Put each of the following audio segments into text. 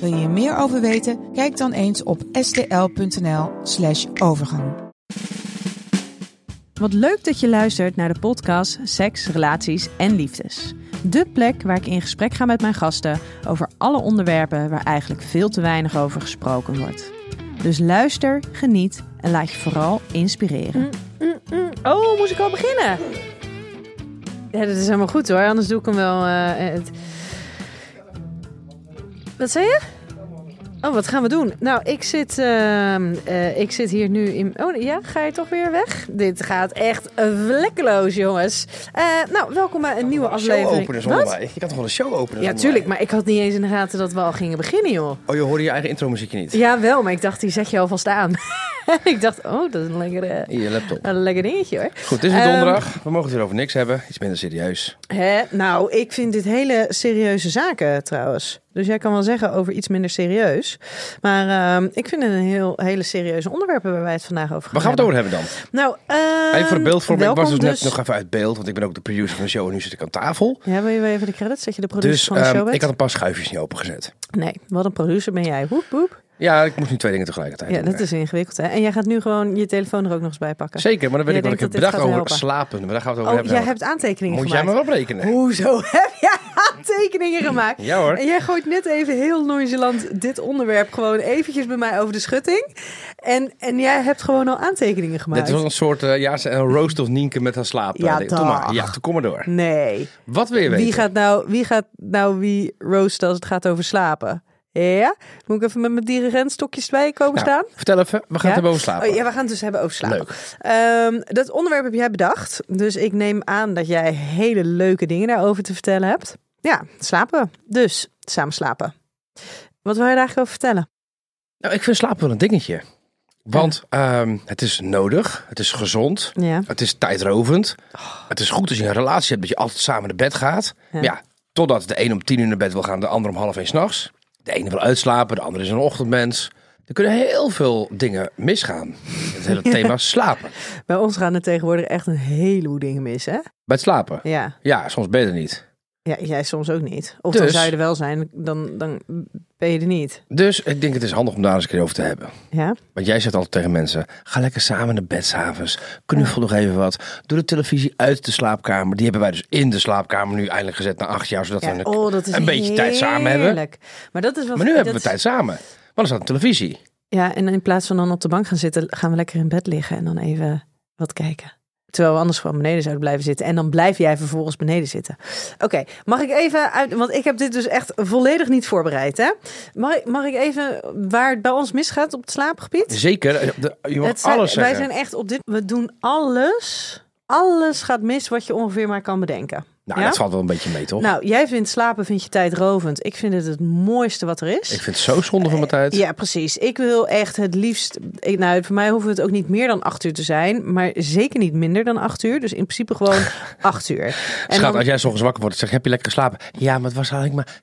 Wil je hier meer over weten? Kijk dan eens op stl.nl/slash overgang. Wat leuk dat je luistert naar de podcast Seks, Relaties en Liefdes. De plek waar ik in gesprek ga met mijn gasten over alle onderwerpen waar eigenlijk veel te weinig over gesproken wordt. Dus luister, geniet en laat je vooral inspireren. Oh, moest ik al beginnen? Ja, dat is helemaal goed hoor, anders doe ik hem wel. eh, het... Wat zei je? Oh, wat gaan we doen? Nou, ik zit, ehm, eh, ik zit hier nu in. Oh ja, ga je toch weer weg? Dit gaat echt vlekkeloos, jongens. Eh, nou, welkom bij een nieuwe aflevering. Show openen zonder Wat? mij. Je kan toch wel een show openen Ja, tuurlijk, mij? maar ik had niet eens in de gaten dat we al gingen beginnen, joh. Oh, je hoorde je eigen intro muziekje niet? Ja, wel, maar ik dacht, die zet je alvast aan. ik dacht, oh, dat is een lekkere, je laptop. een lekker dingetje hoor. Goed, het is weer Ehm, donderdag. We mogen het weer over niks hebben. Iets minder serieus. Hè? Nou, ik vind dit hele serieuze zaken trouwens. Dus jij kan wel zeggen over iets minder serieus. Maar ehm, ik vind het een heel, hele serieuze onderwerp waar wij het vandaag over gaan Waar gaan we het over hebben dan? Nou, ehm, Even voor de beeldvorming. Ik was dus, net nog even uit beeld, want ik ben ook de producer van de show en nu zit ik aan tafel. Ja, wil je wel even de credits? Dat je de producer Dus van de ehm, show bent? ik had een paar schuifjes niet opengezet. Nee, wat een producer ben jij. Woep, woep. Ja, ik moest nu twee dingen tegelijkertijd Ja, doen. dat is ingewikkeld hè. En jij gaat nu gewoon je telefoon er ook nog eens bij pakken. Zeker, maar dan weet Jij ik wat ik heb bedacht over helpen. slapen. Maar daar gaan we het over Oh, hebben. jij hebt aantekeningen Moet jij gemaakt. maar oprekenen. Hoezo heb jij aantekeningen gemaakt? Ja hoor. En jij gooit net even heel nonchalant dit onderwerp gewoon eventjes bij mij over de schutting. En, en jij hebt gewoon al aantekeningen gemaakt. Dit is wel een soort uh, ja, een roast of Nienke met haar slaap. Ja, Doe maar. Ja, kom maar door. Nee. Wat wil je weten? Wie gaat, nou, wie gaat nou wie roosten als het gaat over slapen? Ja? Moet ik even met mijn dirigentstokjes bij komen Nou, staan? Vertel even, we gaan Ja? het hebben over slapen. Oh, ja, we gaan het dus hebben over slapen. Leuk. Ehm, dat onderwerp heb jij bedacht. Dus ik neem aan dat jij hele leuke dingen daarover te vertellen hebt. Ja, slapen. Dus samen slapen. Wat wil je daar eigenlijk over vertellen? Nou, ik vind slapen wel een dingetje. Want ehm, het is nodig, het is gezond, Ja. het is tijdrovend. Het is goed als je een relatie hebt dat je altijd samen naar bed gaat. Ja. Ja. ja, totdat de een om tien uur naar bed wil gaan, de ander om half één s'nachts. De ene wil uitslapen, de andere is een ochtendmens. Er kunnen heel veel dingen misgaan. Het hele thema slapen. Bij ons gaan er tegenwoordig echt een heleboel dingen mis, hè? Bij het slapen. Ja. Ja, soms ben je er niet. Ja, jij soms ook niet. Of dan Dus- zou je er wel zijn, dan, dan ben je er niet. Dus ik denk het is handig om daar eens een keer over te hebben. Ja? Want jij zegt altijd tegen mensen: ga lekker samen naar bed s'avonds. Knuffel nog even wat. Doe de televisie uit de slaapkamer. Die hebben wij dus in de slaapkamer nu eindelijk gezet na acht jaar. Zodat ja. we een, Oh, dat is een beetje tijd samen hebben. Maar dat is wel Maar nu hebben we dat- tijd samen. Want er staat een televisie. Ja, en in plaats van dan op de bank gaan zitten, gaan we lekker in bed liggen en dan even wat kijken. Terwijl we anders gewoon beneden zouden blijven zitten. En dan blijf jij vervolgens beneden zitten. Oké, mag ik even uit... Want ik heb dit dus echt volledig niet voorbereid, hè? Mag ik, mag ik even waar het bij ons misgaat op het slaapgebied? Zeker, eh, je mag Het zijn- alles wij zeggen. zijn echt op dit... We doen alles... Alles gaat mis wat je ongeveer maar kan bedenken. Nou, Ja? dat valt wel een beetje mee, toch? Nou, jij vindt slapen vind je tijdrovend. Ik vind het het mooiste wat er is. ik vind het zo zonde van mijn tijd. Ja, precies. Ik wil echt het liefst. Ik, nou, voor mij hoeft het ook niet meer dan acht uur te zijn, maar zeker niet minder dan acht uur. Dus in principe gewoon acht uur. En Schat, dan- als jij ochtends wakker wordt en zegt, heb je lekker geslapen? Ja, maar het was eigenlijk maar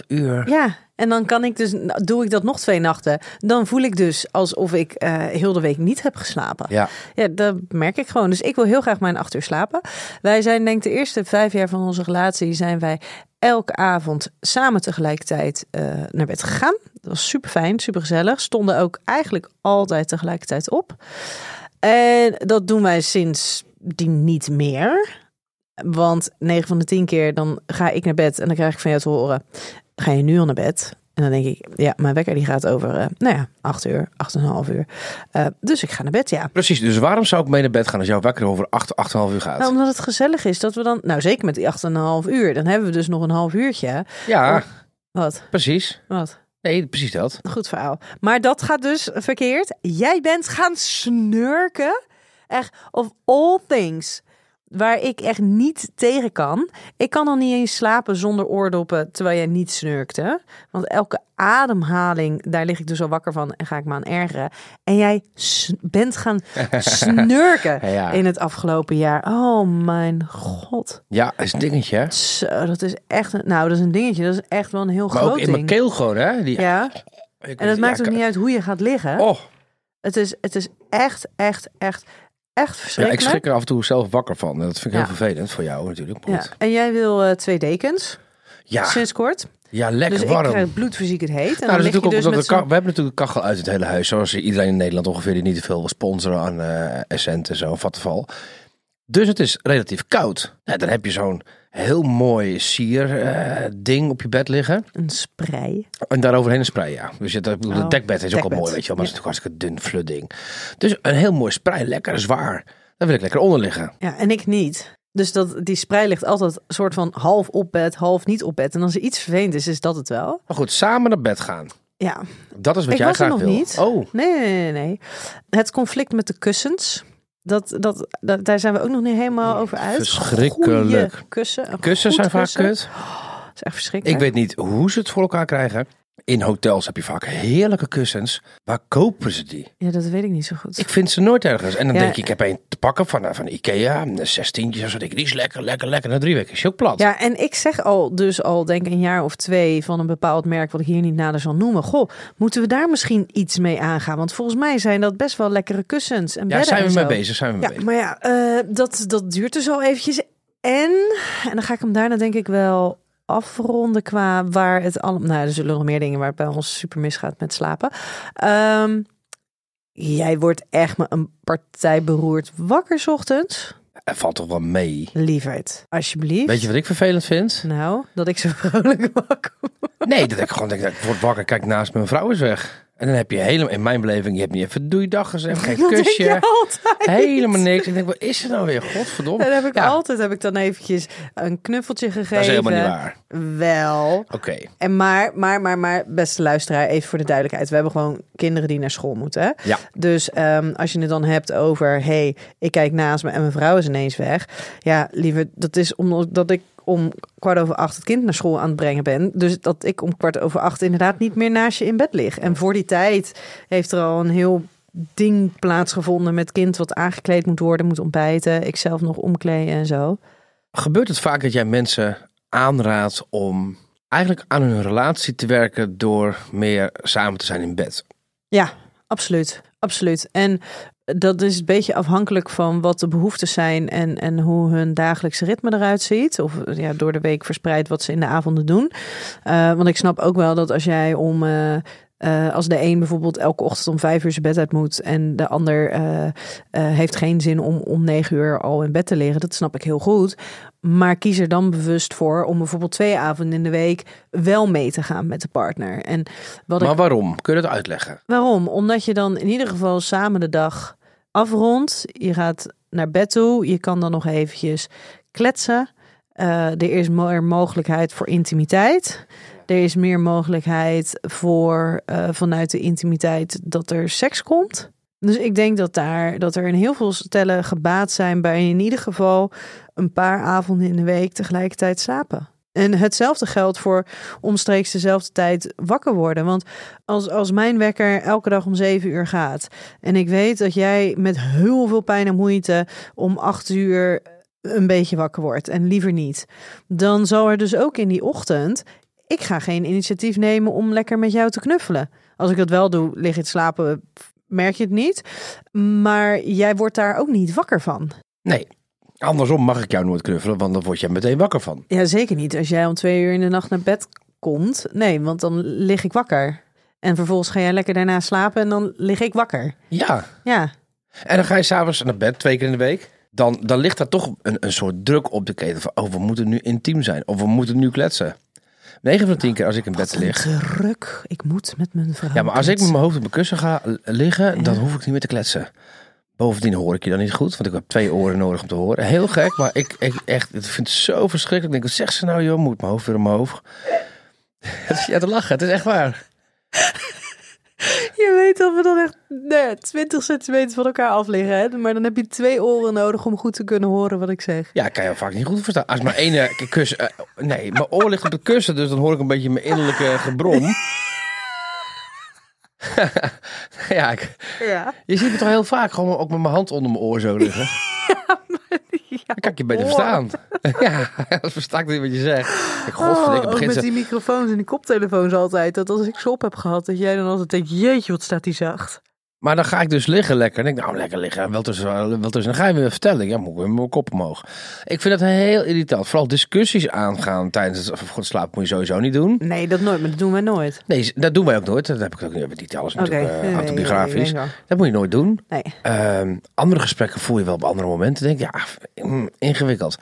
7,5 uur. Ja, en dan kan ik dus, doe ik dat nog twee nachten. Dan voel ik dus alsof ik eh, heel de week niet heb geslapen. Ja. Ja, dat merk ik gewoon. Dus ik wil heel graag mijn acht uur slapen. Wij zijn denk ik de eerste vijf jaar van onze relatie zijn wij elke avond samen tegelijkertijd eh, naar bed gegaan. Dat was super fijn, super gezellig. Stonden ook eigenlijk altijd tegelijkertijd op. En dat doen wij sinds die niet meer. Want 9 van de 10 keer dan ga ik naar bed en dan krijg ik van jou te horen: ga je nu al naar bed? En dan denk ik, ja, mijn wekker die gaat over, eh, nou ja, 8 uur, 8,5 uur. Eh, dus ik ga naar bed, ja. Precies, dus waarom zou ik mee naar bed gaan als jouw wakker over 8, 8,5 uur gaat? Nou, omdat het gezellig is dat we dan, nou zeker met die 8,5 uur, dan hebben we dus nog een half uurtje. ja, Wat? precies. Wat? Nee, precies dat. Goed verhaal. Maar dat gaat dus verkeerd. Jij bent gaan snurken. Echt, of all things. Waar ik echt niet tegen kan. Ik kan al niet eens slapen zonder oordoppen terwijl jij niet snurkte. Want elke ademhaling, daar lig ik dus al wakker van en ga ik me aan ergeren. En jij bent gaan snurken Ja. in het afgelopen jaar. Oh mijn god. Ja, is een dingetje. Zo, dat is echt een, nou, dat is een dingetje. Dat is echt wel een heel Maar groot ook in mijn keel gewoon, hè? Die, Ja, en het maakt ook niet uit hoe je gaat liggen. Oh, Het, is, het is echt, echt, echt, echt ja, verschrikkelijk. ik schrik er af en toe zelf wakker van. Dat vind ik Ja. heel vervelend voor jou natuurlijk. Ja. En jij wil eh, twee dekens, Ja, sinds kort. ja, lekker Dus warm. ik krijg bloedfysiek het heet. En Nou, dan dus ook met we, hebben natuurlijk kachel uit het hele huis. Zoals iedereen in Nederland ongeveer die niet te veel wil sponsoren aan eh Essent en zo, Vattenval. Dus het is relatief koud. Ja, dan heb je zo'n heel mooi sier eh, ding op je bed liggen. Een sprei. En daaroverheen een sprei, ja. Dus ik bedoel, Oh, het dekbed is ook al mooi, weet je wel. Maar het is natuurlijk hartstikke dun fludding. Dus een heel mooi sprei, lekker zwaar. Daar wil ik lekker onder liggen. Ja, en ik niet. Dus dat, die sprei ligt altijd soort van half op bed, half niet op bed. En als er iets vervelend is, is dat het wel. Maar goed, samen naar bed gaan. Ja, Dat is wat Ik jij was er graag nog wil. niet. Oh, nee, nee, nee, nee. Het conflict met de kussens. Dat, dat, dat, daar zijn we ook nog niet helemaal over uit. Verschrikkelijk. Goeie kussen. kussen zijn vaak kut. Dat is echt verschrikkelijk. Ik weet niet hoe ze het voor elkaar krijgen. In hotels heb je vaak heerlijke kussens. Waar kopen ze die? Ja, dat weet ik niet zo goed. Ik vind ze nooit ergens. En dan Ja. denk je, ik heb een te pakken van, van Ikea. Een zestientje. Zo denk ik, die is lekker, lekker, lekker. Na drie weken is je ook plat. Ja, en ik zeg al, dus al denk een jaar of twee van een bepaald merk, wat ik hier niet nader zal noemen. Goh, moeten we daar misschien iets mee aangaan? Want volgens mij zijn dat best wel lekkere kussens en Ja, bedden zijn we mee bezig. Zijn we mee Ja, bezig. maar ja, eh, dat, dat duurt dus al eventjes. En, en dan ga ik hem daarna denk ik wel afronden qua waar het allemaal... Nou, er zullen nog meer dingen waar het bij ons super misgaat met slapen. Ehm, jij wordt echt me een partij beroerd wakker 's ochtends. Er valt toch wel mee. Lieverd, alsjeblieft. Weet je wat ik vervelend vind? Nou, dat ik zo vrolijk wakker word. Nee, dat ik gewoon denk, dat ik word wakker, kijk naast mijn vrouw is weg. En dan heb je helemaal, in mijn beleving, je hebt niet even doeidag gezegd, geen kusje. Helemaal niks. Ik denk, wat is er nou weer? Godverdomme. Dan heb ik Ja, altijd heb ik dan eventjes een knuffeltje gegeven. Dat is helemaal niet waar. Wel. Oké. En maar, maar, maar, maar, beste luisteraar, even voor de duidelijkheid. We hebben gewoon kinderen die naar school moeten. Ja. Dus ehm, als je het dan hebt over, hey, ik kijk naast me en mijn vrouw is ineens weg. Ja, liever, dat is omdat ik om kwart over acht het kind naar school aan het brengen ben. Dus dat ik om kwart over acht inderdaad niet meer naast je in bed lig. En voor die tijd heeft er al een heel ding plaatsgevonden met kind wat aangekleed moet worden, moet ontbijten. Ik zelf nog omkleden en zo. Gebeurt het vaak dat jij mensen aanraadt om eigenlijk aan hun relatie te werken door meer samen te zijn in bed? Ja, absoluut. Absoluut. En dat is een beetje afhankelijk van wat de behoeftes zijn en, en hoe hun dagelijkse ritme eruit ziet. Of ja, door de week verspreid wat ze in de avonden doen. Eh, want ik snap ook wel dat als jij om. eh, eh, als de een bijvoorbeeld elke ochtend om vijf uur zijn bed uit moet en de ander heeft geen zin om om negen uur al in bed te liggen, dat snap ik heel goed. Maar kies er dan bewust voor om bijvoorbeeld twee avonden in de week wel mee te gaan met de partner. En wat ik Maar waarom? Kun je dat uitleggen? Waarom? Omdat je dan in ieder geval samen de dag afrondt. Je gaat naar bed toe. Je kan dan nog eventjes kletsen. Eh, er is meer mogelijkheid voor intimiteit. Er is meer mogelijkheid voor eh, vanuit de intimiteit dat er seks komt. Dus ik denk dat, daar, dat er in heel veel stellen gebaat zijn bij in ieder geval een paar avonden in de week tegelijkertijd slapen. En hetzelfde geldt voor omstreeks dezelfde tijd wakker worden. Want als, als mijn wekker elke dag om zeven uur gaat. En ik weet dat jij met heel veel pijn en moeite om acht uur een beetje wakker wordt. En liever niet. Dan zal er dus ook in die ochtend. Ik ga geen initiatief nemen om lekker met jou te knuffelen. Als ik dat wel doe, lig te slapen, merk je het niet. Maar jij wordt daar ook niet wakker van. Nee. Andersom mag ik jou nooit knuffelen, want dan word je meteen wakker van. Ja, zeker niet. Als jij om twee uur in de nacht naar bed komt. Nee, want dan lig ik wakker. En vervolgens ga jij lekker daarna slapen en dan lig ik wakker. Ja. Ja, En dan ga je s'avonds naar bed, twee keer in de week. Dan, dan ligt daar toch een, een soort druk op de keten van, oh, we moeten nu intiem zijn. Of we moeten nu kletsen. 9 van de 10 keer als ik in bed lig. druk. Ik moet met mijn vrouw. Ja, maar als ik met mijn hoofd op mijn kussen ga liggen, dan Ja. hoef ik niet meer te kletsen. Bovendien hoor ik je dan niet goed, want ik heb twee oren nodig om te horen. Heel gek, maar ik, ik, echt, ik vind het zo verschrikkelijk. Ik denk, wat zegt ze nou joh, moet mijn hoofd weer omhoog. Het is ja te lachen, het is echt waar. Je weet dat we dan echt ja, 20 centimeter van elkaar af liggen. Hè? Maar dan heb je twee oren nodig om goed te kunnen horen wat ik zeg. Ja, ik kan je vaak niet goed verstaan. Als mijn ene kussen... eh, nee, mijn oor ligt op het kussen, dus dan hoor ik een beetje mijn innerlijke gebrom. ja, ik- Ja. je ziet me toch heel vaak gewoon ook met mijn hand onder mijn oor zo liggen. Dan kan ik je beter verstaan. ja, dat versta ik niet wat je zegt. Ik, godverdikke, Oh, met ze... die microfoons en die koptelefoons altijd. Dat als ik ze op heb gehad, dat jij dan altijd denkt, jeetje, wat staat die zacht. Maar dan ga ik dus liggen lekker. En ik denk, nou, lekker liggen. Wel tussen, wel tussen. Dan ga je me weer vertellen. Ja, moet ik mijn kop omhoog. Ik vind dat heel irritant. Vooral discussies aangaan tijdens het het slapen moet je sowieso niet doen. Nee, dat nooit, maar dat doen wij nooit. Nee, dat doen wij ook nooit. Dat heb ik ook niet. Niet alles natuurlijk eh, Nee, nee, autobiografisch. nee, nee, Dat moet je nooit doen. Nee. Ehm, andere gesprekken voel je wel op andere momenten. Denk je, ja, mm, ingewikkeld.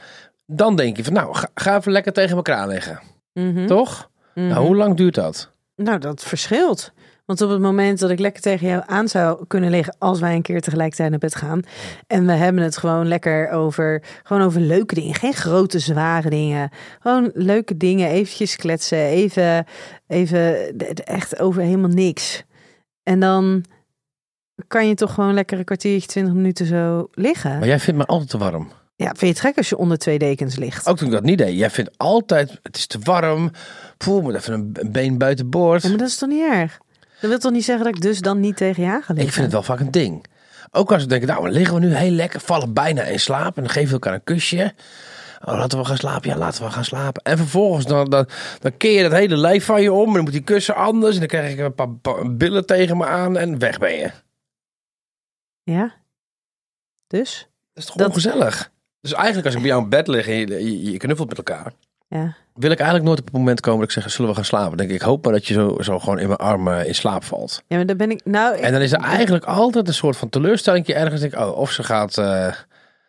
Dan denk je van, nou, ga, ga even lekker tegen elkaar liggen. Mhm. Toch? Mhm. Nou, hoe lang duurt dat? Nou, dat verschilt. Want op het moment dat ik lekker tegen jou aan zou kunnen liggen als wij een keer tegelijkertijd naar bed gaan. En we hebben het gewoon lekker over, gewoon over leuke dingen. Geen grote, zware dingen. Gewoon leuke dingen. Eventjes kletsen. Even, even echt over helemaal niks. En dan kan je toch gewoon lekker een kwartiertje, twintig minuten zo liggen. Maar jij vindt me altijd te warm. Ja, vind je het gek als je onder twee dekens ligt? Ook toen ik dat niet deed. Jij vindt altijd, het is te warm. Voel me even een, een been buiten boord. Ja, maar dat is toch niet erg? Dat wil toch niet zeggen dat ik dus dan niet tegen je aan ga liggen? Ik vind het wel vaak een ding. Ook als we denken, nou, liggen we nu heel lekker, vallen bijna in slaap. En dan geven we elkaar een kusje. Oh, laten we gaan slapen. Ja, laten we gaan slapen. En vervolgens dan, dan, dan keer je dat hele lijf van je om. En dan moet die kussen anders. En dan krijg ik een paar, paar billen tegen me aan. En weg ben je. Ja? Dus? Dat is toch Dat- ongezellig? Dus eigenlijk als ik bij jou in bed lig en je, je, je knuffelt met elkaar. Ja. Wil ik eigenlijk nooit op het moment komen dat ik zeg, zullen we gaan slapen? Dan denk ik, ik hoop maar dat je zo, zo gewoon in mijn armen in slaap valt. Ja, maar daar ben ik... Nou, ik- En dan is er eigenlijk altijd een soort van teleurstelling ergens. Denk ik, oh, of ze gaat, eh,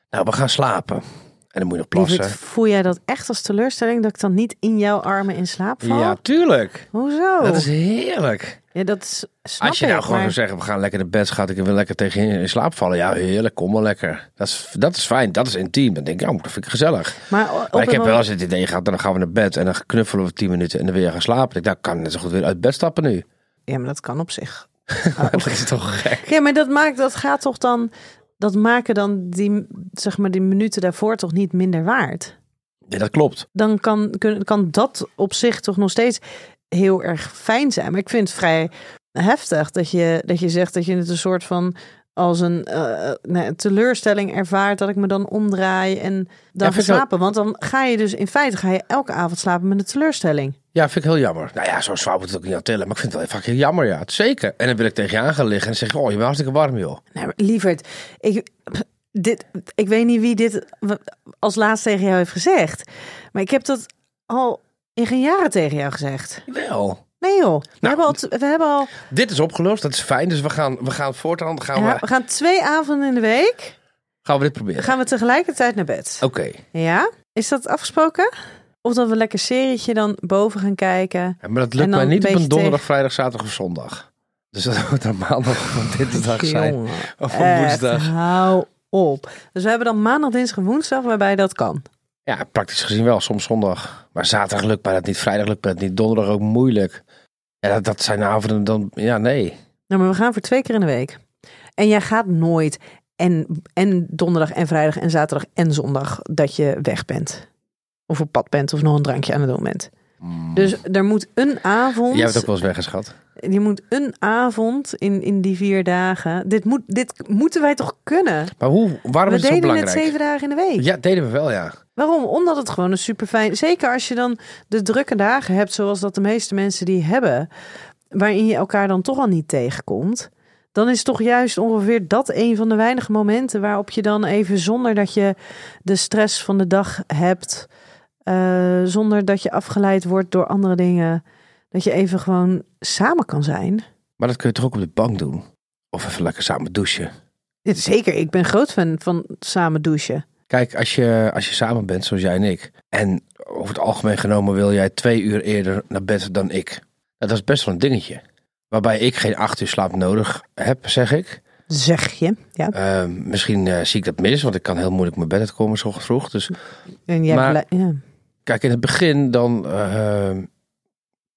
nou, we gaan slapen. En dan moet je nog Lieverd, plassen. voel jij dat echt als teleurstelling dat ik dan niet in jouw armen in slaap val? Ja, tuurlijk. Hoezo? Dat is heerlijk. Ja, dat is, snap Als je ik, nou gewoon maar- zou zeggen, we gaan lekker naar bed, schat. Ik wil lekker tegen in slaap vallen. Ja, heerlijk, kom maar lekker. Dat is, dat is fijn, dat is intiem. Dan denk ik, oh, dat vind ik gezellig. Maar, ik heb wel eens het idee gehad, dan gaan we naar bed en dan knuffelen we tien minuten en dan je gaan slapen. Ik dacht, kan net zo goed weer uit bed stappen nu. Ja, maar dat kan op zich. dat is toch gek. Ja, maar dat maakt, dat gaat toch dan, dat maken dan die, zeg maar, die minuten daarvoor toch niet minder waard? Ja, dat klopt. Dan kan, kun- kan dat op zich toch nog steeds heel erg fijn zijn. Maar ik vind het vrij heftig dat je, dat je zegt dat je het een soort van als een eh, nee, teleurstelling ervaart dat ik me dan omdraai en dan ga wel- slapen. Want dan ga je dus in feite ga je elke avond slapen met een teleurstelling. Ja, vind ik heel jammer. Nou ja, zo zwaar moet het ook niet aan tellen. Maar ik vind het wel vaak heel jammer, ja. Zeker. En dan wil ik tegen je aan gaan liggen en zeg oh, je bent hartstikke warm, joh. Nee, maar lieverd, ik, dit, ik weet niet wie dit als laatst tegen jou heeft gezegd. Maar ik heb dat al in geen jaren tegen jou gezegd. Wel. Nee joh, we, Nou, hebben, al, we hebben al... Dit is opgelost, dat is fijn. Dus we gaan, we gaan voortaan, gaan, ja, we, we gaan twee avonden in de week, gaan we dit proberen. gaan we tegelijkertijd naar bed. Oké. Ja? Is dat afgesproken? Of dat we lekker serietje dan boven gaan kijken? Ja, maar dat lukt mij niet een op een donderdag, tegen- vrijdag, zaterdag of zondag. Dus dat moet dan maandag of dinsdag zijn. Jongen, Of woensdag. hou op. Dus we hebben dan maandag, dinsdag en woensdag waarbij dat kan. Ja, praktisch gezien wel. Soms zondag. Maar zaterdag lukt mij dat niet. Vrijdag lukt mij dat niet. Donderdag ook moeilijk. Ja, dat, dat zijn avonden dan... Ja, nee. Nou, maar we gaan voor twee keer in de week. En jij gaat nooit en, en donderdag en vrijdag en zaterdag en zondag dat je weg bent. Of op pad bent of nog een drankje aan het doen bent. Dus er moet een avond. Jij hebt ook wel eens weggeschat. Je moet een avond in, in die vier dagen. Dit, moet, dit moeten wij toch kunnen? Maar hoe, waarom we is het zo deden het belangrijk? zeven dagen in de week. Ja, deden we wel, ja. Waarom? Omdat het gewoon een super fijn. Zeker als je dan de drukke dagen hebt, zoals dat de meeste mensen die hebben, waarin je elkaar dan toch al niet tegenkomt. Dan is toch juist ongeveer dat een van de weinige momenten waarop je dan even zonder dat je de stress van de dag hebt, eh, zonder dat je afgeleid wordt door andere dingen, dat je even gewoon samen kan zijn. Maar dat kun je toch ook op de bank doen? Of even lekker samen douchen? Ja, Zeker, ik ben groot fan van samen douchen. Kijk, als je, als je samen bent, zoals jij en ik. En over het algemeen genomen wil jij twee uur eerder naar bed dan ik. Dat is best wel een dingetje. Waarbij ik geen acht uur slaap nodig heb, zeg ik. Zeg je. Ja. Ehm, misschien eh, zie ik dat mis, want ik kan heel moeilijk mijn bed uitkomen zo vroeg. Dus En jij Maar- ja. Kijk, in het begin dan ehm,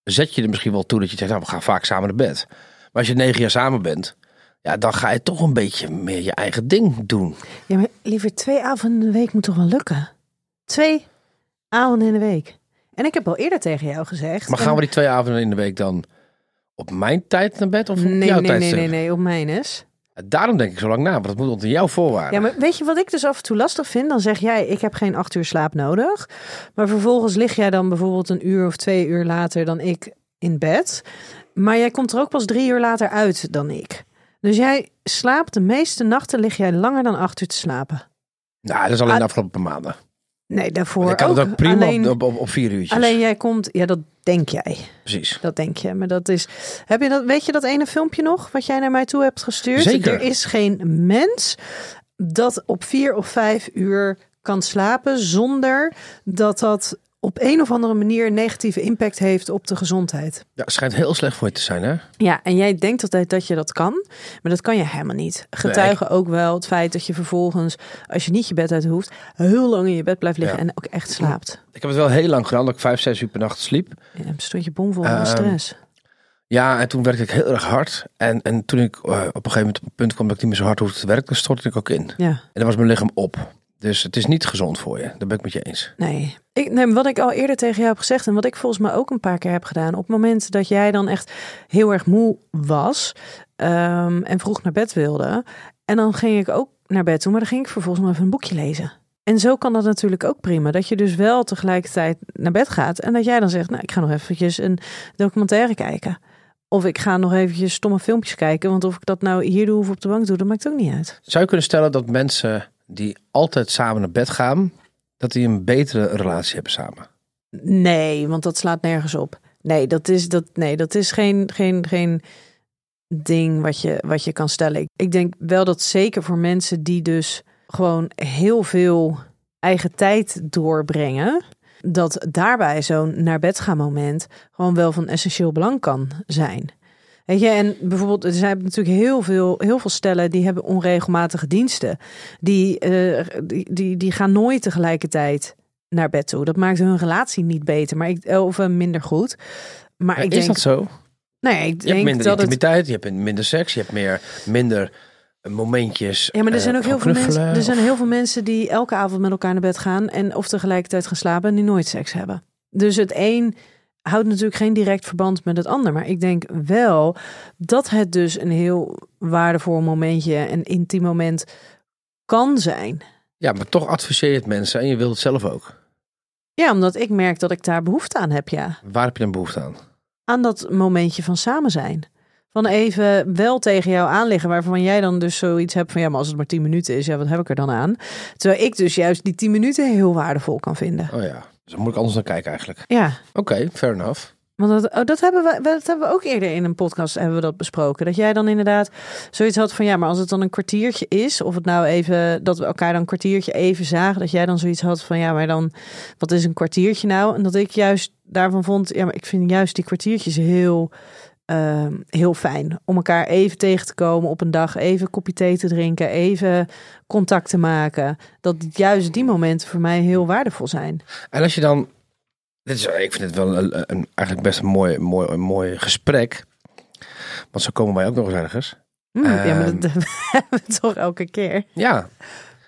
zet je er misschien wel toe dat je zegt, nou, we gaan vaak samen naar bed. als je negen jaar samen bent, ja, dan ga je toch een beetje meer je eigen ding doen. Ja, maar liever twee avonden in de week moet toch wel lukken? Twee avonden in de week. En ik heb al eerder tegen jou gezegd. Maar gaan we die twee avonden in de week dan op mijn tijd naar bed of op Nee, jouw nee, nee, tijdstip? nee, nee, op mijn is. Daarom denk ik zo lang na, want dat moet onder jouw voorwaarden. Ja, maar weet je wat ik dus af en toe lastig vind? Dan zeg jij, ik heb geen acht uur slaap nodig. Maar vervolgens lig jij dan bijvoorbeeld een uur of twee uur later dan ik in bed. Maar jij komt er ook pas drie uur later uit dan ik. Dus jij slaapt de meeste nachten, lig jij langer dan acht uur te slapen. Nou, dat is alleen Ah, de afgelopen maanden. Nee, daarvoor kan ook. het ook prima alleen, op, op, op vier uurtjes. alleen jij komt, ja dat denk jij. Precies. Dat denk je. Maar dat is. Heb je dat, weet je dat ene filmpje nog? Wat jij naar mij toe hebt gestuurd? Zeker. Er is geen mens dat op vier of vijf uur kan slapen zonder dat dat op een of andere manier een negatieve impact heeft op de gezondheid. Ja, schijnt heel slecht voor je te zijn, hè? Ja, en jij denkt altijd dat je dat kan, maar dat kan je helemaal niet. Getuigen ook wel het feit dat je vervolgens, als je niet je bed uit hoeft, heel lang in je bed blijft liggen Ja. en ook echt slaapt. Ik heb het wel heel lang gedaan, dat ik vijf, zes uur per nacht sliep. En dan stond je bomvol Ehm, van stress. Ja, en toen werkte ik heel erg hard. En, en toen ik eh, op een gegeven moment op het punt kwam dat ik niet meer zo hard hoefde te werken, stortte ik ook in. Ja. En dan was mijn lichaam op. Dus het is niet gezond voor je. Daar ben ik met je eens. Nee. Ik, nee, wat ik al eerder tegen jou heb gezegd en wat ik volgens mij ook een paar keer heb gedaan. Op het moment dat jij dan echt heel erg moe was ehm, en vroeg naar bed wilde. En dan ging ik ook naar bed toe, maar dan ging ik vervolgens nog even een boekje lezen. En zo kan dat natuurlijk ook prima. Dat je dus wel tegelijkertijd naar bed gaat. En dat jij dan zegt, nou ik ga nog eventjes een documentaire kijken. Of ik ga nog eventjes stomme filmpjes kijken. Want of ik dat nou hier doe of op de bank doe, dat maakt ook niet uit. Zou je kunnen stellen dat mensen die altijd samen naar bed gaan, dat die een betere relatie hebben samen? Nee, want dat slaat nergens op. Nee, dat is, dat, nee, dat is geen, geen, geen ding wat je, wat je kan stellen. Ik, ik denk wel dat zeker voor mensen die dus gewoon heel veel eigen tijd doorbrengen, dat daarbij zo'n naar bed gaan moment gewoon wel van essentieel belang kan zijn. Weet je, en bijvoorbeeld, er zijn natuurlijk heel veel, heel veel stellen die hebben onregelmatige diensten. Die, eh, die, die, die gaan nooit tegelijkertijd naar bed toe. Dat maakt hun relatie niet beter, maar ik, of eh, minder goed. Maar Ja, ik is denk, dat zo? nee, ik Je hebt denk minder dat het intimiteit, je hebt minder seks, je hebt meer, minder momentjes. Ja, maar er eh, zijn ook van heel veel, mensen, er zijn heel veel mensen die elke avond met elkaar naar bed gaan en of tegelijkertijd gaan slapen en die nooit seks hebben. Dus het een houdt natuurlijk geen direct verband met het ander. Maar ik denk wel dat het dus een heel waardevol momentje, een intiem moment kan zijn. Ja, maar toch adviseer je het mensen en je wilt het zelf ook. Ja, omdat ik merk dat ik daar behoefte aan heb, ja. Waar heb je dan behoefte aan? Aan dat momentje van samen zijn. Van even wel tegen jou aanliggen, waarvan jij dan dus zoiets hebt van ja, maar als het maar 10 minuten is, ja, wat heb ik er dan aan? Terwijl ik dus juist die 10 minuten heel waardevol kan vinden. Oh ja, dus daar moet ik anders naar kijken eigenlijk. Ja, Oké, fair enough. want dat, oh, dat, hebben we, dat hebben we ook eerder in een podcast hebben we dat besproken. Dat jij dan inderdaad zoiets had van ja, maar als het dan een kwartiertje is, of het nou even dat we elkaar dan een kwartiertje even zagen, dat jij dan zoiets had van ja, maar dan wat is een kwartiertje nou? En dat ik juist daarvan vond, ja, maar ik vind juist die kwartiertjes heel, ehm, heel fijn om elkaar even tegen te komen op een dag, even een kopje thee te drinken, even contact te maken. Dat juist die momenten voor mij heel waardevol zijn. En als je dan, dit is, ik vind het wel een, een- eigenlijk best een mooi, mooi, een mooi gesprek. Want zo komen wij ook nog eens ergens. Hm, ja, maar Ehm. dat hebben we toch elke keer. Ja, maar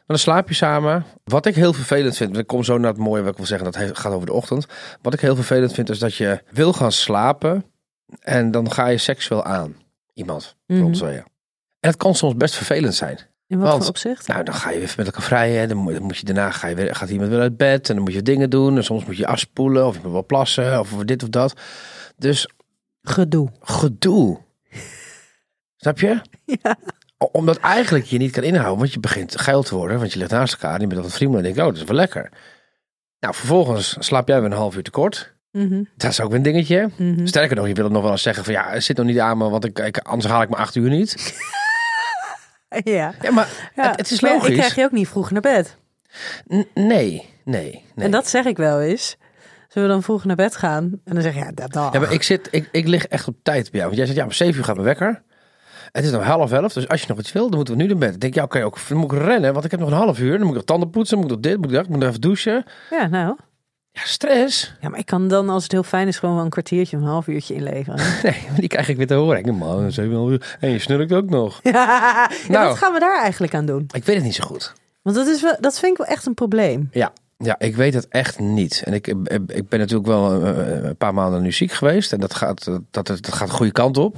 dan slaap je samen. Wat ik heel vervelend vind, ik kom zo naar het mooie wat ik wil zeggen, dat gaat over de ochtend. Wat ik heel vervelend vind is dat je wil gaan slapen en dan ga je seksueel aan iemand. Mhm. Mm En het kan soms best vervelend zijn. In wat Want- voor opzicht? Nou, dan ga je even met elkaar vrijen. en Dan moet, dan moet je daarna ga je weer, gaat iemand weer uit bed. En dan moet je dingen doen. En soms moet je afspoelen. Of je moet wel plassen. Of dit of dat. Dus Gedoe. gedoe. Snap je? Ja. Omdat eigenlijk je niet kan inhouden. Want je begint geil te worden. Want je ligt naast elkaar. En je bent wat vrienden. En denk oh, dat is wel lekker. Nou, vervolgens slaap jij weer een half uur tekort. Mhm, Dat is ook een dingetje. mhm. Sterker nog, je wil het nog wel eens zeggen van ja, het zit nog niet aan me. Want ik, ik, anders haal ik me acht uur niet. Ja. Ja, maar ja. het, het is Maar logisch. Ik krijg je ook niet vroeg naar bed. N- nee, nee, nee. En dat zeg ik wel eens. Zullen we dan vroeg naar bed gaan? En dan zeg je, ja, dat dan. Ja, maar ik, zit, ik, ik lig echt op tijd bij jou. Want jij zegt, ja, om zeven uur gaat mijn wekker. Het is nog half elf, dus als je nog iets wil, dan moeten we nu naar bed. Dan denk ik, ja, oké, ook, dan moet ik rennen, want ik heb nog een half uur. Dan moet ik nog tanden poetsen, moet ik nog dit, moet ik dat, moet ik nog even douchen. Ja, nou. Ja, stress. Ja, maar ik kan dan, als het heel fijn is, gewoon wel een kwartiertje een half uurtje inleveren. Nee, maar die krijg ik weer te horen. Ik denk, man, zeven uur. En je snurkt ook nog. ja, Nou. wat gaan we daar eigenlijk aan doen? Ik weet het niet zo goed. Want dat, is wel, dat vind ik wel echt een probleem. Ja, ja ik weet het echt niet. En ik, ik, ben natuurlijk wel eh, een paar maanden nu ziek geweest. En dat gaat, dat, dat gaat de goede kant op.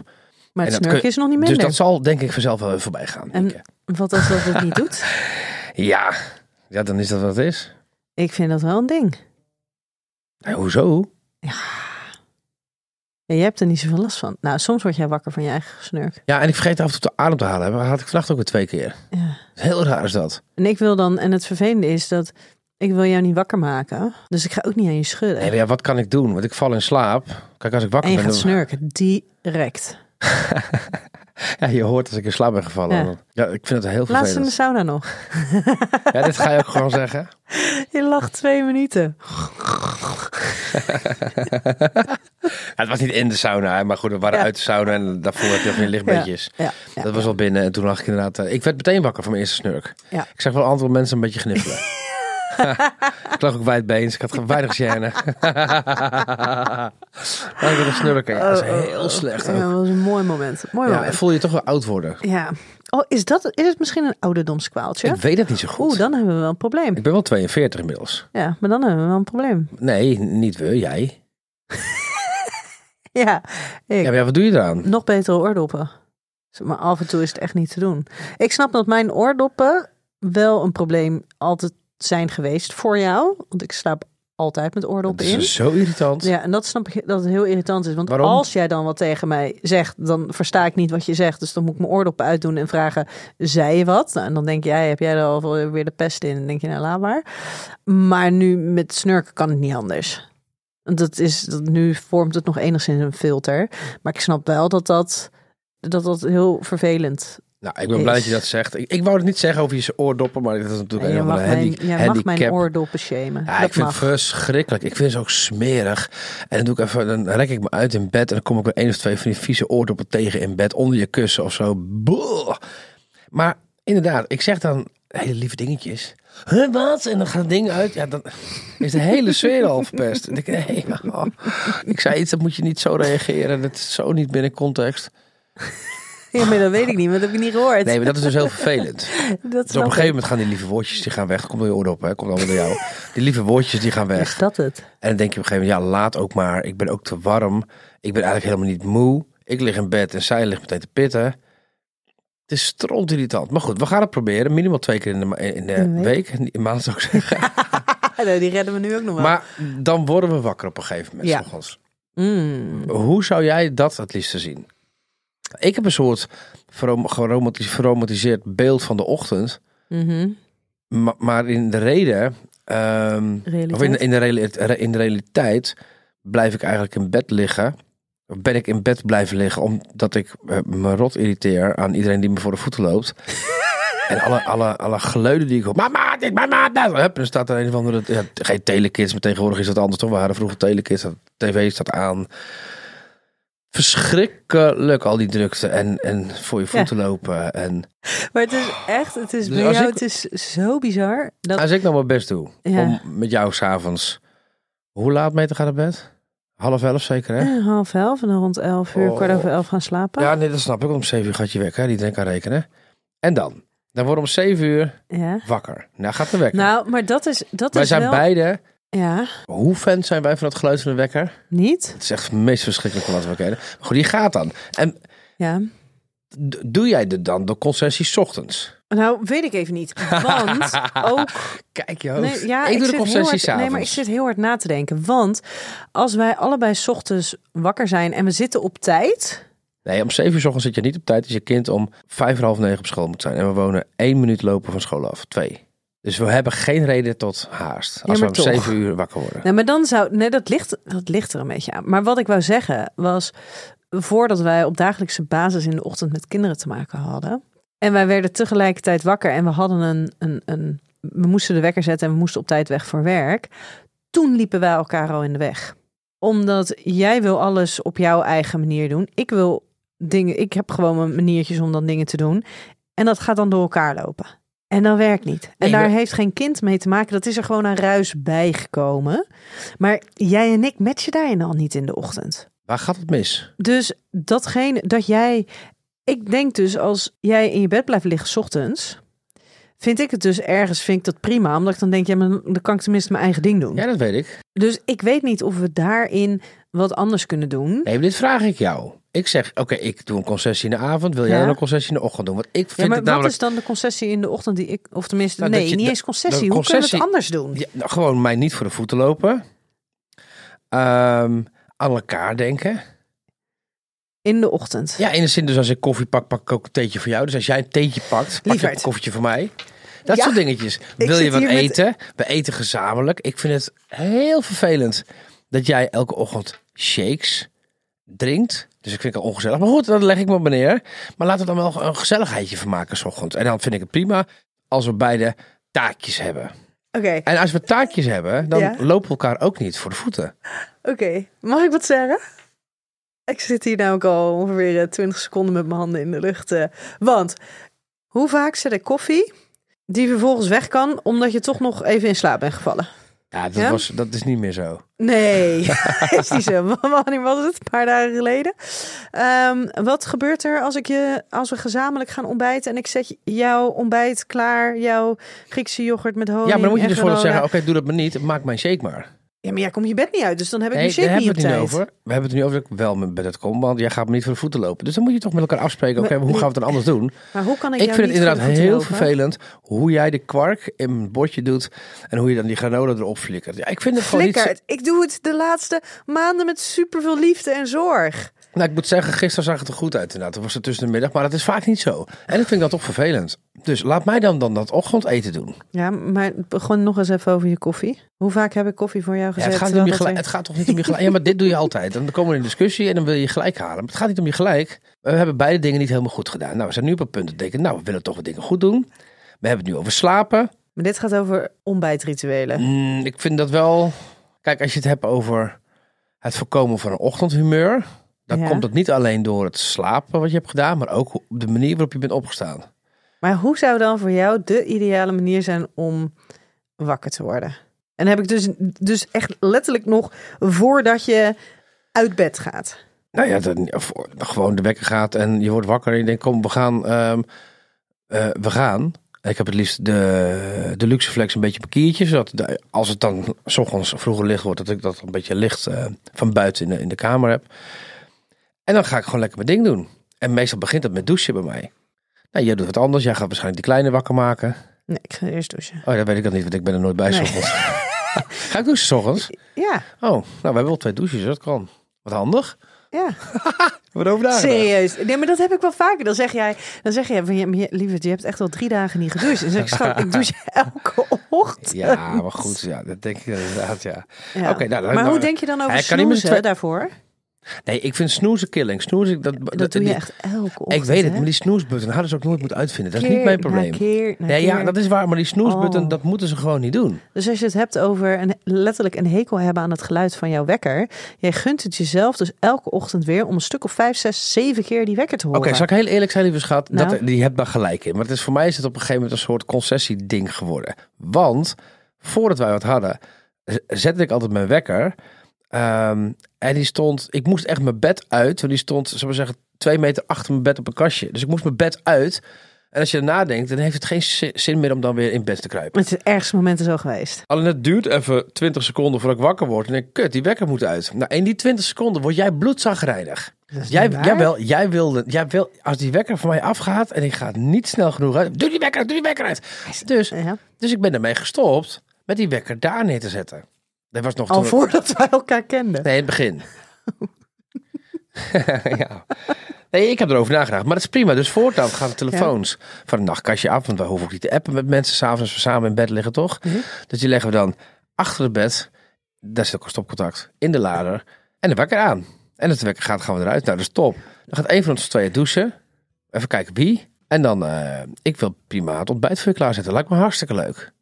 Maar het kun- is nog niet Dus minder. dat zal denk ik vanzelf wel even voorbij gaan. En- ik. Wat als dat het niet doet? Ja. ja, dan is dat wat het is. Ik vind dat wel een ding. Ja, hoezo? Ja, jij hebt er niet zoveel last van. Nou, soms word jij wakker van je eigen snurk. Ja, en ik vergeet af en toe de adem te halen. Dat had ik vannacht ook weer twee keer. Ja. Heel raar is dat. En ik wil dan, en het vervelende is dat ik wil jou niet wakker maken. Dus ik ga ook niet aan je schudden. Nee, maar ja, wat kan ik doen? Want ik val in slaap. Kijk, als ik wakker en je ben... gaat snurken, direct. Ja, je hoort als ik in slaap ben gevallen. Ja. Ja, ik vind het heel Laatst in de vervelend. sauna nog. Ja, dit ga je ook gewoon zeggen. Je lacht twee minuten. Ja, het was niet in de sauna, maar goed, we waren Ja. uit de sauna en daarvoor heb je. Ja, ja. Dat was al binnen en toen lag ik inderdaad... eh, ik werd meteen wakker van mijn eerste snurk. Ja. Ik zag wel een aantal mensen een beetje gniffelen. ik lag ook wijdbeens, ik had weinig gêne. Maar ik wil een snurken, ja, dat is heel slecht Oh, Ja, ook. dat was een mooi moment. Mooi Ja, moment. voel je toch wel oud worden? Ja. Oh, is, dat, is het misschien een ouderdomskwaaltje? Ik weet het niet zo goed. Oeh, dan hebben we wel een probleem. Ik ben wel 42 inmiddels. Ja, maar dan hebben we wel een probleem. Nee, niet we, jij. Ja, ik. Ja, maar ja, wat doe je eraan? Nog betere oordoppen. Maar af en toe is het echt niet te doen. Ik snap dat mijn oordoppen wel een probleem altijd zijn geweest voor jou. Want ik slaap altijd met Dat oordoppen is in. zo irritant. Ja, en dat snap ik dat het heel irritant is. Want Waarom? als jij dan wat tegen mij zegt, dan versta ik niet wat je zegt. Dus dan moet ik mijn oordoppen uitdoen en vragen, zei je wat? Nou, en dan denk jij, heb jij er al weer de pest in? En dan denk je, nou laat maar. Maar nu met snurken kan het niet anders. Dat is, dat, nu vormt het nog enigszins een filter. Maar ik snap wel dat dat, dat, dat heel vervelend Nou, ik ben blij dat je dat zegt. Ik, ik wou het niet zeggen over je oordoppen, maar dat is natuurlijk En een mag, mijn, handi- jij mag mijn oordoppen shamen. Ja, dat ik vind mag. het verschrikkelijk. Ik vind ze ook smerig. En dan doe ik even, dan rek ik me uit in bed en dan kom ik weer één of twee van die vieze oordoppen tegen in bed onder je kussen of zo. Boah. Maar inderdaad, ik zeg dan hele lieve dingetjes. Huh, wat? En dan gaat het ding uit. Ja, dan is de hele sfeer al verpest. En ik nee, oh, ik zei iets, dat moet je niet zo reageren. Dat is zo niet binnen context. Ja, maar dat weet ik niet, want dat heb ik niet gehoord. Nee, maar dat is dus heel vervelend. dat Dus op een gegeven moment gaan die lieve woordjes die gaan weg. Komt door je oordoppen, hè? Komt allemaal door jou. Die lieve woordjes die gaan weg. Is dat het? En dan denk je op een gegeven moment, ja, laat ook maar. Ik ben ook te warm. Ik ben eigenlijk helemaal niet moe. Ik lig in bed en zij ligt meteen te pitten. Het is stront irritant. Maar goed, we gaan het proberen. Minimaal twee keer in de, ma- in de In de week. In maand zou ik zeggen. Nee, die redden we nu ook nog wel. Maar dan worden we wakker op een gegeven moment. Ja. Mm. Hoe zou jij dat het liefst zien? Ik heb een soort verom- geromantis- verromantiseerd beeld van de ochtend. Mhm. Ma- maar in de reden, ehm, of in, de- in, de in de realiteit, blijf ik eigenlijk in bed liggen. Of ben ik in bed blijven liggen omdat ik eh, me rot irriteer aan iedereen die me voor de voeten loopt. en alle, alle, alle geluiden die ik hoor. Mama, dit, mama, dat. Hup, en dan staat er een of andere, ja, geen telekids, maar tegenwoordig is dat anders toch? We hadden vroeger telekids, dat tv staat aan. Verschrikkelijk al die drukte en, en voor je voeten lopen. En Maar het is echt, het is Dus bij jou, ik- het is zo bizar. Dat, Als ik nou mijn best doe Ja. om met jou s'avonds, hoe laat mee te gaan naar bed? Half elf zeker hè? Eh, half elf en dan rond elf uur, Oh. kwart over elf gaan slapen. Ja, nee, dat snap ik. Om zeven uur gaat je wekker, hè, die iedereen kan rekenen. En dan? Dan worden we om zeven uur Ja. wakker. Nou gaat de wekker. Nou, maar dat is, dat wij is zijn wel... beide, Ja, hoe fan zijn wij van het geluid van de wekker? niet? Het is echt het meest verschrikkelijke wat we kennen. Maar goed, die gaat dan. En Ja. doe jij dit dan door concessies 's ochtends? Nou, weet ik even niet. Want ook Kijk je hoofd. Nee, ja, ik doe de concessies Nee, maar ik zit heel hard na te denken. Want als wij allebei 's ochtends wakker zijn en we zitten op tijd. Nee, om zeven uur 's ochtends zit je niet op tijd. Dus je kind om vijf en half negen op school moet zijn. En we wonen één minuut lopen van school af. Twee. Dus we hebben geen reden tot haast. Als we om toch. zeven uur wakker worden. Nee, maar dan zou. Nee, dat ligt, dat ligt er een beetje aan. Maar wat ik wou zeggen was. Voordat wij op dagelijkse basis in de ochtend met kinderen te maken hadden. En wij werden tegelijkertijd wakker en we hadden een. een, een we moesten de wekker zetten en we moesten op tijd weg voor werk. Toen liepen wij elkaar al in de weg. Omdat jij wil alles op jouw eigen manier doen. Ik wil dingen. Ik heb gewoon mijn maniertjes om dan dingen te doen. En dat gaat dan door elkaar lopen. En dat werkt niet. En Nee, daar maar- heeft geen kind mee te maken. Dat is er gewoon aan ruis bijgekomen. Maar jij en ik matchen daarin al niet in de ochtend. Waar gaat het mis? Dus datgene dat jij. Ik denk dus als jij in je bed blijft liggen 's ochtends. Vind ik het dus ergens vind ik dat prima. Omdat ik dan denk, ja, maar dan kan ik tenminste mijn eigen ding doen. Ja, dat weet ik. Dus ik weet niet of we daarin wat anders kunnen doen. Nee, dit vraag ik jou. Ik zeg, oké, ik doe een concessie in de avond. Wil jij Ja. een concessie in de ochtend doen? Want ik Ja, vind maar het wat is dan de concessie in de ochtend die ik, of tenminste, Nou, nee, je niet eens concessie. Hoe kunnen we het anders doen? Ja, nou, gewoon mij niet voor de voeten lopen. Ehm, aan elkaar denken. In de ochtend. Ja, in de zin dus als ik koffie pak, pak ik ook een theetje voor jou. Dus als jij een theetje pakt, pak je een koffietje voor mij. Dat Ja, soort dingetjes. Wil je wat met- eten? We eten gezamenlijk. Ik vind het heel vervelend dat jij elke ochtend shakes drinkt. Dus ik vind het ongezellig. Maar goed, dat leg ik me op neer. Maar laten we dan wel een gezelligheidje van maken 's ochtends. En dan vind ik het prima als we beide taakjes hebben. Oké, En als we taakjes hebben, dan Ja. lopen we elkaar ook niet voor de voeten. oké. Mag ik wat zeggen? Ik zit hier nou ook al ongeveer eh, 20 seconden met mijn handen in de lucht. eh. Want hoe vaak zet ik koffie die vervolgens weg kan omdat je toch nog even in slaap bent gevallen? Ja, dat, Ja? Was, dat is niet meer zo. Nee, is niet zo. Wanneer was het? Een paar dagen geleden. Ehm, wat gebeurt er als, ik je, als we gezamenlijk gaan ontbijten en ik zet jouw ontbijt klaar, jouw Griekse yoghurt met honing Ja, maar dan moet je dus granola. zeggen, oké, doe dat maar niet. Maak mijn shake maar. Ja, maar jij komt je bed niet uit, dus dan heb ik Nee, mijn shake hebben niet we op tijd. over. We hebben het nu over dat ik wel met bed uitkom, want jij gaat me niet voor de voeten lopen. Dus dan moet je toch met elkaar afspreken, oké, hoe gaan we het dan anders doen? Maar hoe kan ik, Ik vind het inderdaad heel lopen? vervelend hoe jij de kwark in een bordje doet en hoe je dan die granola erop flikkert. Ja, ik vind het gewoon niet... Flikkerd. Ik doe het de laatste maanden met superveel liefde en zorg. Nou, ik moet zeggen, gisteren zag het er goed uit inderdaad. Toen was het tussen de middag, maar dat is vaak niet zo. En dat vind ik dan toch vervelend. Dus laat mij dan, dan dat ochtendeten doen. Ja, maar gewoon nog eens even over je koffie. Hoe vaak heb ik koffie voor jou Ja, gezet? het, gaat niet om je terwijl gelijk, dat het gaat toch niet om je gelijk. Ja, maar dit doe je altijd. Dan komen we in discussie en dan wil je gelijk halen. Maar het gaat niet om je gelijk. We hebben beide dingen niet helemaal goed gedaan. Nou, we zijn nu op het punt dat denken, nou, we willen toch wat dingen goed doen. We hebben het nu over slapen. Maar dit gaat over ontbijtrituelen. Mm, ik vind dat wel... Kijk, als je het hebt over het voorkomen van een ochtendhumeur... dan Ja. komt dat niet alleen door het slapen wat je hebt gedaan... maar ook op de manier waarop je bent opgestaan. Maar hoe zou dan voor jou de ideale manier zijn om wakker te worden? En heb ik dus, dus echt letterlijk nog voordat je uit bed gaat. Nou ja, of gewoon de wekker gaat en je wordt wakker en je denkt, kom, we gaan. ehm, eh, we gaan. Ik heb het liefst de, de luxe flex een beetje parkiertje. Zodat de- als het dan 's ochtends vroeger licht wordt, dat ik dat een beetje licht eh, van buiten in de, in de kamer heb. En dan ga ik gewoon lekker mijn ding doen. En meestal begint het met douchen bij mij. Nou, jij doet wat anders. Jij gaat waarschijnlijk die kleine wakker maken. Nee, ik ga eerst douchen. Oh, dat weet ik dat niet, want ik ben er nooit bij Nee. ochtends. ga ik douchen 's ochtends? Ja, Oh, nou, we hebben wel twee douches, dat kan. Wat handig. ja. Wat over nagedacht. Serieus. Nee, maar dat heb ik wel vaker. Dan zeg jij, dan zeg jij, lieverd, je hebt echt al drie dagen niet gedoucht. En dan zeg ik, schat, ik douche elke ochtend. Ja, maar goed, ja, dat denk ik inderdaad, ja. Ja. Oké, nou, maar hoe denk je dan over kan niet met snoezen twee- daarvoor? Nee, ik vind snoezen killing. Snoezen, dat, Dat doe je die- echt elke ochtend. Ik weet het, hè? maar die snoesbutton hadden ze ook nooit moeten uitvinden. Dat is Keer niet mijn na probleem. keer na Nee, ja, keer. dat is waar, maar die snoesbutton, Oh. dat moeten ze gewoon niet doen. Dus als je het hebt over een, letterlijk een hekel hebben aan het geluid van jouw wekker. Jij gunt het jezelf dus elke ochtend weer om een stuk of vijf, zes, zeven keer die wekker te Oké, horen. zal ik heel eerlijk zijn, lieve schat? Nou? Dat, die hebt daar gelijk in. Maar het is, voor mij is het op een gegeven moment een soort concessieding geworden. Want, voordat wij wat hadden, zette ik altijd mijn wekker. Ehm, en die stond, ik moest echt mijn bed uit. Want die stond, zullen we zeggen, twee meter achter mijn bed op een kastje. Dus ik moest mijn bed uit. En als je erna denkt, dan heeft het geen zi- zin meer om dan weer in bed te kruipen. Het is het ergste moment zo geweest. Alleen het duurt even 20 seconden voordat ik wakker word. En ik kut, die wekker moet uit. Nou, in die 20 seconden word jij bloedzagrijnig. Jij, jij, wel, jij wilde, jij wil, als die wekker voor mij afgaat en ik ga niet snel genoeg uit. Doe die wekker uit, doe die wekker uit. Dus, Ja. dus ik ben ermee gestopt met die wekker daar neer te zetten. Dat was nog Al toen- voordat wij elkaar kenden. Nee, in het begin. ja. Nee, ik heb erover nagedacht. Maar dat is prima. Dus voortaan gaan de telefoons van het nachtkastje af. Want we hoeven ook niet te appen met mensen s'avonds als we samen in bed liggen, toch? Mhm. Dus die leggen we dan achter het bed. Daar zit ook een stopcontact. In de lader. En de wekker aan. En als de wekker gaat, gaan we eruit. Nou, dat is top. Dan gaat een van ons tweeën douchen. Even kijken wie. En dan, eh, ik wil prima het ontbijt voor je klaarzetten. Lijkt me hartstikke leuk.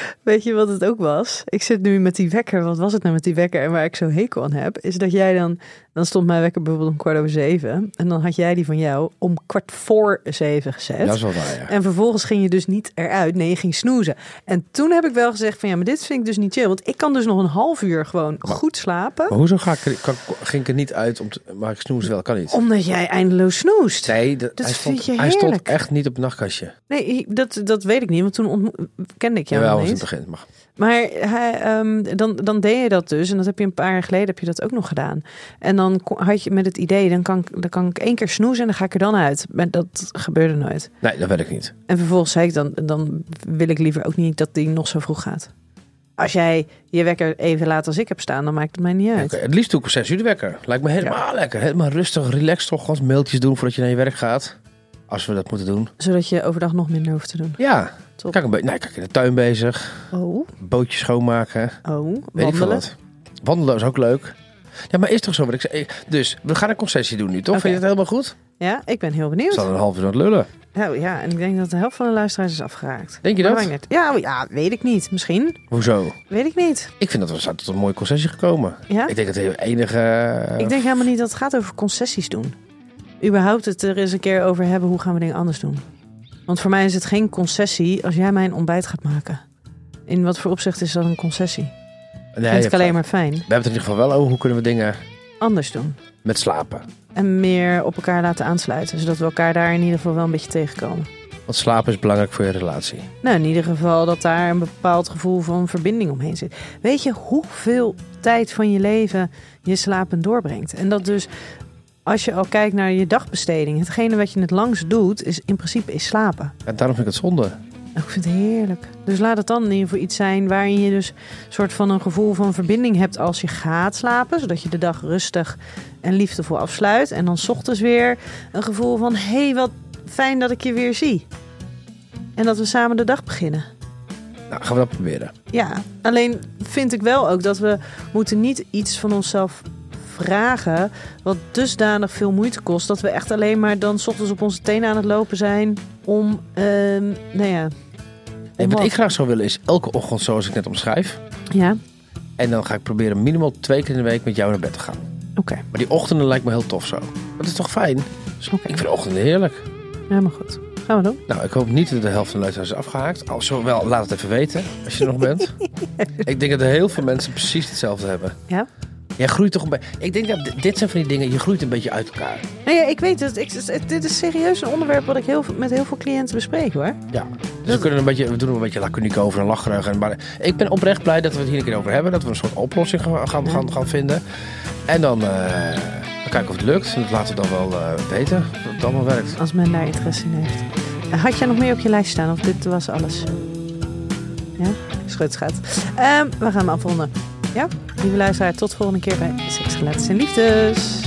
Weet je wat het ook was? Ik zit nu met die wekker. Wat was het nou met die wekker? En waar ik zo hekel aan heb, is dat jij dan... Dan stond mijn wekker bijvoorbeeld om kwart over zeven. En dan had jij die van jou om kwart voor zeven gezet. Dat is wel waar, ja. En vervolgens ging je dus niet eruit. Nee, je ging snoezen. En toen heb ik wel gezegd van ja, maar dit vind ik dus niet chill. Want ik kan dus nog een half uur gewoon goed slapen. Maar hoezo ga ik, kan, ging ik er niet uit om te, maar ik snoes wel, kan niet. Omdat jij eindeloos snoest. Nee, Dat hij, vind stond, hij echt niet op het nachtkastje. Nee, dat, dat weet ik niet. Want toen kende ik jou Jawel, in het begin. Maar Maar hij, ehm, dan, dan deed je dat dus. En dat heb je een paar jaar geleden heb je dat ook nog gedaan. En dan had je met het idee, dan kan, ik- dan kan ik één keer snoezen en dan ga ik er dan uit. Maar dat gebeurde nooit. nee, dat weet ik niet. En vervolgens zei ik dan, dan wil ik liever ook niet dat die nog zo vroeg gaat. Als jij je wekker even laat als ik heb staan, dan maakt het mij niet uit. Het liefst doe ik om zes uur de wekker. Lijkt me helemaal lekker. Helemaal rustig, relaxed toch. Gewoon mailtjes doen voordat je naar je werk gaat. Als we dat moeten doen. Zodat je overdag nog minder hoeft te doen. Ja. Top. Nee, kijk in de tuin bezig. Oh, Bootjes schoonmaken. oh, Weet ik veel wandelen. wat. Wandelen is ook leuk. Ja, maar is toch zo wat ik zei? Dus we gaan een concessie doen nu, toch? Vind je het helemaal goed? Ja, ik ben heel benieuwd. staan een half uur aan het lullen. Nou ja, en ik denk dat de helft van de luisteraars is afgeraakt. Denk je dat? Ja, ja, weet ik niet. Misschien. Hoezo? Weet ik niet. Ik vind dat we zijn tot een mooie concessie gekomen. Ja? Ik denk dat het enige... eh, Ik denk helemaal niet dat het gaat over concessies doen. Überhaupt het er eens een keer over hebben, hoe gaan we dingen anders doen. Want voor mij is het geen concessie als jij mijn ontbijt gaat maken. In wat voor opzicht is dat een concessie? nee, Vind ik alleen maar fijn. We hebben het in ieder geval wel over hoe kunnen we dingen Anders doen. met slapen. En meer op elkaar laten aansluiten. Zodat we elkaar daar in ieder geval wel een beetje tegenkomen. Want slapen is belangrijk voor je relatie. Nou, in ieder geval dat daar een bepaald gevoel van verbinding omheen zit. Weet je hoeveel tijd van je leven je slapen doorbrengt? En dat dus, als je al kijkt naar je dagbesteding, hetgene wat je het langst doet, is in principe is slapen. En daarom vind ik het zonde. Ik vind het heerlijk. Dus laat het dan in ieder geval iets zijn waarin je dus een soort van een gevoel van verbinding hebt als je gaat slapen. Zodat je de dag rustig en liefdevol afsluit. En dan 's ochtends weer een gevoel van, hé, hey, wat fijn dat ik je weer zie. En dat we samen de dag beginnen. Nou, gaan we dat proberen. Ja, alleen vind ik wel ook dat we moeten niet iets van onszelf vragen wat dusdanig veel moeite kost dat we echt alleen maar dan 's ochtends op onze tenen aan het lopen zijn om, ehm, nou ja. Nee, wat ik graag zou willen is elke ochtend zoals ik net omschrijf. Ja, En dan ga ik proberen minimaal twee keer in de week met jou naar bed te gaan. oké. Maar die ochtenden lijkt me heel tof zo. Dat is toch fijn? Dus Oké. Ik vind ochtenden heerlijk. Helemaal goed. Gaan we doen. Nou, ik hoop niet dat de helft van de luisteraars is afgehaakt. Als zo wel, laat het even weten als je er nog bent. ik denk dat heel veel mensen precies hetzelfde hebben. Ja? Jij groeit toch een beetje. Ik denk dat dit- zijn van die dingen, je groeit een beetje uit elkaar. Nou ja, ik weet het. Ik, dit is serieus een onderwerp wat ik heel, met heel veel cliënten bespreek hoor. Ja. Dus we, kunnen een beetje, we doen er een beetje laconiek over en lacherig. En, maar ik ben oprecht blij dat we het hier een keer over hebben. Dat we een soort oplossing gaan, gaan, gaan, gaan vinden. En dan, eh, kijken of het lukt. En dat laten we dan wel eh, weten of het allemaal werkt. Als men daar interesse in heeft. Had jij nog meer op je lijst staan of dit was alles? Ja? Goed, schat. Ehm, we gaan hem afronden. Ja? Lieve luisteraar, tot volgende keer bij Seks, Relaties en Liefdes.